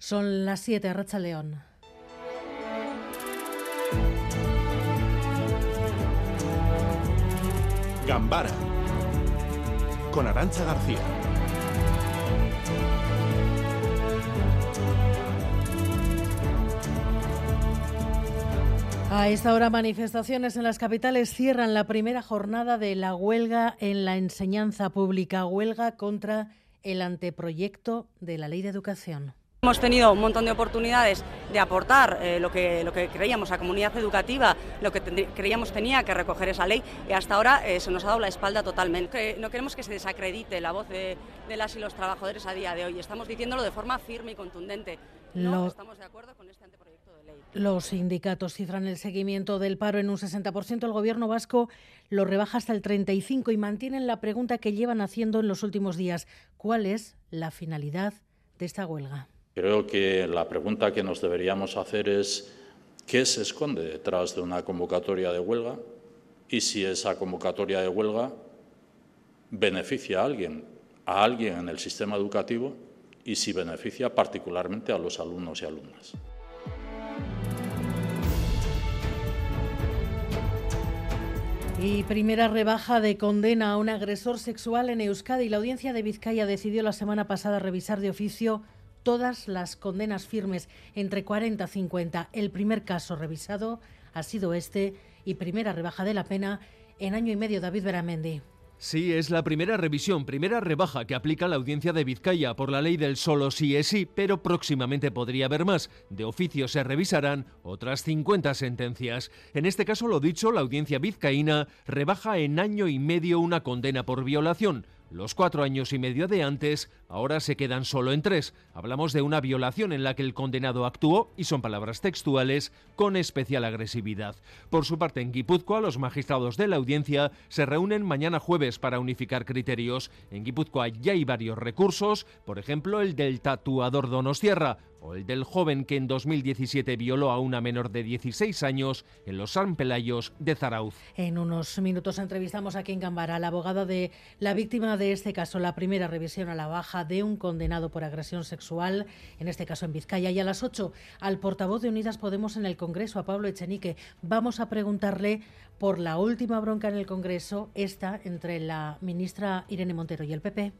Son las 7, Racha León. Gambara con Arancha García. A esta hora, manifestaciones en las capitales cierran la primera jornada de la huelga en la enseñanza pública, huelga contra el anteproyecto de la Ley de Educación. Hemos tenido un montón de oportunidades de aportar eh, lo, que, lo que creíamos a comunidad educativa, lo que creíamos tenía que recoger esa ley y hasta ahora eh, se nos ha dado la espalda totalmente. No queremos que se desacredite la voz de, las y los trabajadores a día de hoy. Estamos diciéndolo de forma firme y contundente. No estamos de acuerdo con este anteproyecto de ley. Los sindicatos cifran el seguimiento del paro en un 60%. El gobierno vasco lo rebaja hasta el 35% y mantienen la pregunta que llevan haciendo en los últimos días. ¿Cuál es la finalidad de esta huelga? Creo que la pregunta que nos deberíamos hacer es qué se esconde detrás de una convocatoria de huelga y si esa convocatoria de huelga beneficia a alguien, a alguien en el sistema educativo y si beneficia particularmente a los alumnos y alumnas. Y primera rebaja de condena a un agresor sexual en Euskadi. La audiencia de Vizcaya decidió la semana pasada revisar de oficio todas las condenas firmes entre 40 y 50. El primer caso revisado ha sido este y primera rebaja de la pena en año y medio David Beramendi. Sí, es la primera revisión, primera rebaja que aplica la audiencia de Vizcaya por la ley del solo sí es sí, pero próximamente podría haber más. De oficio se revisarán otras 50 sentencias. En este caso, lo dicho, la audiencia vizcaína rebaja en año y medio una condena por violación. Los cuatro años y medio de antes ahora se quedan solo en tres. Hablamos de una violación en la que el condenado actuó, y son palabras textuales, con especial agresividad. Por su parte, en Guipúzcoa, los magistrados de la audiencia se reúnen mañana jueves para unificar criterios. En Guipúzcoa ya hay varios recursos, por ejemplo el del tatuador Donostierra, o el del joven que en 2017 violó a una menor de 16 años en los San Pelayos de Zarauz. En unos minutos entrevistamos aquí en Gambara al abogado de la víctima de este caso, la primera revisión a la baja de un condenado por agresión sexual, en este caso en Vizcaya. Y a las 8 al portavoz de Unidas Podemos en el Congreso, a Pablo Echenique. Vamos a preguntarle por la última bronca en el Congreso, esta entre la ministra Irene Montero y el PP.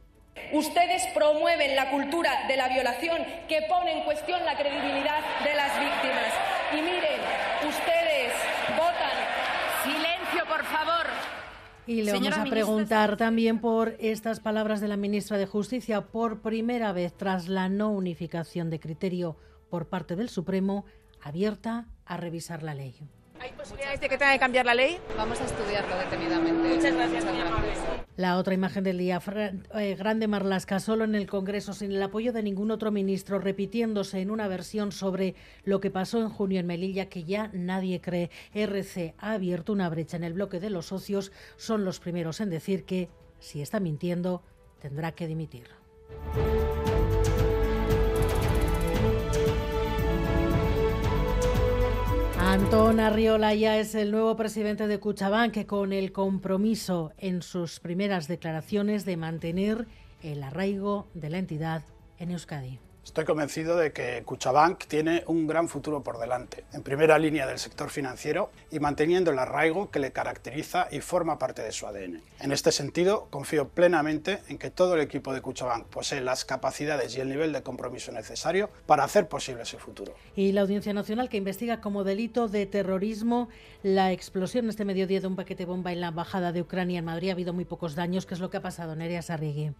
Ustedes promueven la cultura de la violación que pone en cuestión la credibilidad de las víctimas. Y miren, ustedes votan. Silencio, por favor. Y le vamos a preguntar también por estas palabras de la ministra de Justicia. Por primera vez, tras la no unificación de criterio por parte del Supremo, abierta a revisar la ley. ¿Hay posibilidades de que tenga que cambiar la ley? Vamos a estudiarlo detenidamente. Muchas gracias, La otra imagen del día, eh, Grande Marlasca, solo en el Congreso, sin el apoyo de ningún otro ministro, repitiéndose en una versión sobre lo que pasó en junio en Melilla, que ya nadie cree. RC ha abierto una brecha en el bloque de los socios. Son los primeros en decir que, si está mintiendo, tendrá que dimitir. Antón Arriola ya es el nuevo presidente de Cuchabank con el compromiso en sus primeras declaraciones de mantener el arraigo de la entidad en Euskadi. Estoy convencido de que Cuchabank tiene un gran futuro por delante, en primera línea del sector financiero y manteniendo el arraigo que le caracteriza y forma parte de su ADN. En este sentido, confío plenamente en que todo el equipo de Cuchabank posee las capacidades y el nivel de compromiso necesario para hacer posible ese futuro. Y la Audiencia Nacional que investiga como delito de terrorismo la explosión este mediodía de un paquete bomba en la embajada de Ucrania en Madrid. Ha habido muy pocos daños. ¿Qué es lo que ha pasado, Nerea Sarrigui?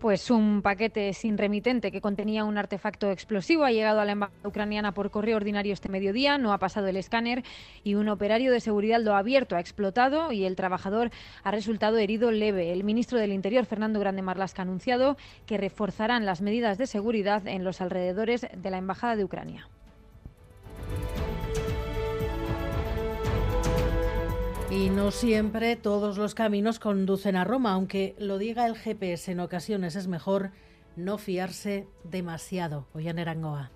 Pues un paquete sin remitente que contenía un artefacto explosivo ha llegado a la embajada ucraniana por correo ordinario este mediodía, no ha pasado el escáner y un operario de seguridad lo ha abierto, ha explotado y el trabajador ha resultado herido leve. El ministro del Interior, Fernando Grande Marlasca, ha anunciado que reforzarán las medidas de seguridad en los alrededores de la embajada de Ucrania. Y no siempre todos los caminos conducen a Roma, aunque lo diga el GPS en ocasiones es mejor no fiarse demasiado. Ollane Arangoa.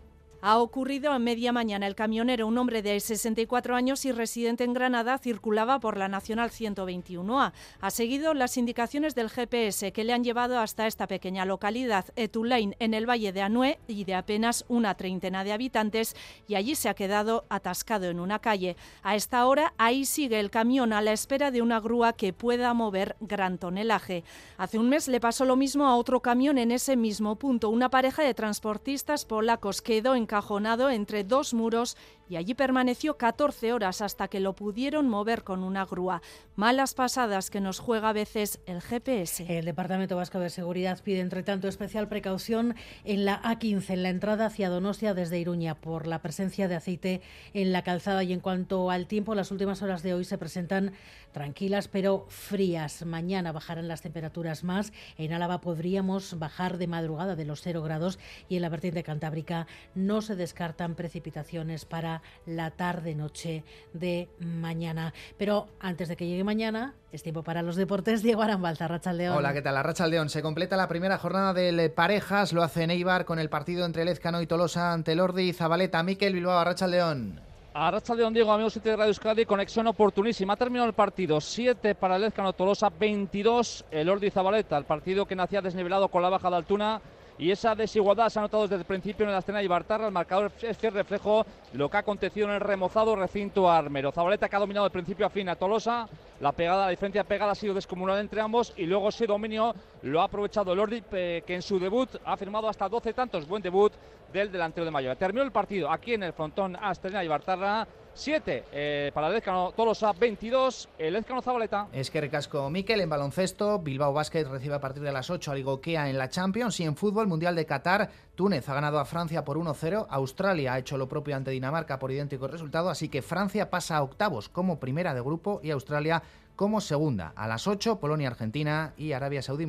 Ha ocurrido a media mañana. El camionero, un hombre de 64 años y residente en Granada, circulaba por la Nacional 121A. Ha seguido las indicaciones del GPS que le han llevado hasta esta pequeña localidad, Etulain, en el Valle de Anué, y de apenas una treintena de habitantes, y allí se ha quedado atascado en una calle. A esta hora, ahí sigue el camión a la espera de una grúa que pueda mover gran tonelaje. Hace un mes le pasó lo mismo a otro camión en ese mismo punto. Una pareja de transportistas polacos quedó encajonado entre dos muros y allí permaneció 14 horas hasta que lo pudieron mover con una grúa. Malas pasadas que nos juega a veces el GPS. El Departamento Vasco de Seguridad pide, entre tanto, especial precaución en la A15, en la entrada hacia Donostia desde Iruña, por la presencia de aceite en la calzada. Y en cuanto al tiempo, las últimas horas de hoy se presentan tranquilas pero frías. Mañana bajarán las temperaturas más. En Álava podríamos bajar de madrugada de los 0 grados y en la vertiente cantábrica no se descartan precipitaciones para la tarde-noche de mañana. Pero antes de que llegue mañana, es tiempo para los deportes. Diego Arambalza, León. Hola, ¿qué tal? La León. Se completa la primera jornada del Parejas. Lo hace Neibar con el partido entre Lezcano y Tolosa ante Lordi y Zabaleta. Miquel Bilbao, León. A León, Diego, amigos de Radio Euskadi, conexión oportunísima. Ha terminado el partido, 7 para el Lezcano Tolosa, 22 el Ordi Zabaleta, el partido que nacía desnivelado con la baja de Altuna y esa desigualdad se ha notado desde el principio en la escena de Ibartarra. El marcador es que reflejo de lo que ha acontecido en el remozado recinto armero. Zabaleta que ha dominado de principio a fin a Tolosa. La pegada, la diferencia pegada ha sido descomunal entre ambos y luego ese dominio lo ha aprovechado el Ordi, que en su debut ha firmado hasta 12 tantos. Buen debut del delantero de Mayor. Terminó el partido aquí en el frontón Astrena Ibartarra. 7 eh, para el Ezcano Tolosa, 22 el Ezcano Zabaleta. Es que recasco Miquel en baloncesto, Bilbao Basket recibe a partir de las 8 al Igoquea en la Champions y en fútbol Mundial de Qatar, Túnez ha ganado a Francia por 1-0, Australia ha hecho lo propio ante Dinamarca por idéntico resultado, así que Francia pasa a octavos como primera de grupo y Australia como segunda. A las 8 Polonia Argentina y Arabia Saudí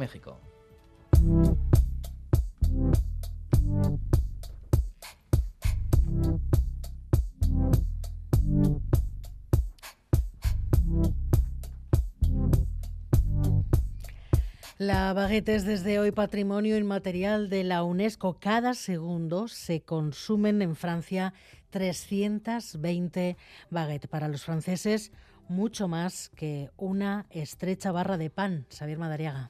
La baguette es desde hoy patrimonio inmaterial de la UNESCO. Cada segundo se consumen en Francia 320 baguettes. Para los franceses, mucho más que una estrecha barra de pan. Xavier Madariaga.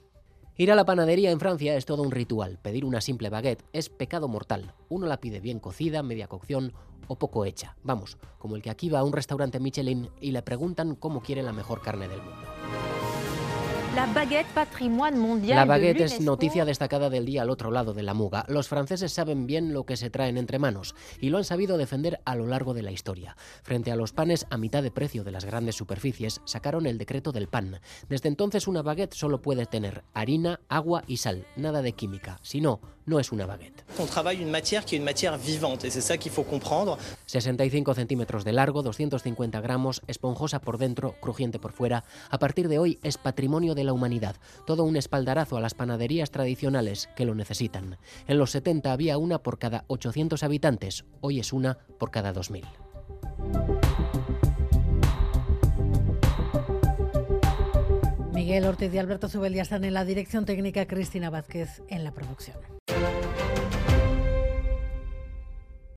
Ir a la panadería en Francia es todo un ritual. Pedir una simple baguette es pecado mortal. Uno la pide bien cocida, media cocción o poco hecha. Vamos, como el que aquí va a un restaurante Michelin y le preguntan cómo quiere la mejor carne del mundo. La baguette patrimoine mondial. La baguette es noticia destacada del día al otro lado de la muga. Los franceses saben bien lo que se traen entre manos y lo han sabido defender a lo largo de la historia. Frente a los panes a mitad de precio de las grandes superficies, sacaron el decreto del pan. Desde entonces una baguette solo puede tener harina, agua y sal, nada de química. Si no, no es una baguette. On travaille une matière qui est une matière vivante et c'est ça qu'il faut comprendre. 65 centímetros de largo, 250 gramos, esponjosa por dentro, crujiente por fuera. A partir de hoy es patrimonio de la humanidad, todo un espaldarazo a las panaderías tradicionales que lo necesitan. En los 70 había una por cada 800 habitantes, hoy es una por cada 2000. Miguel Ortiz y Alberto Zubeldia están en la dirección técnica, Cristina Vázquez en la producción.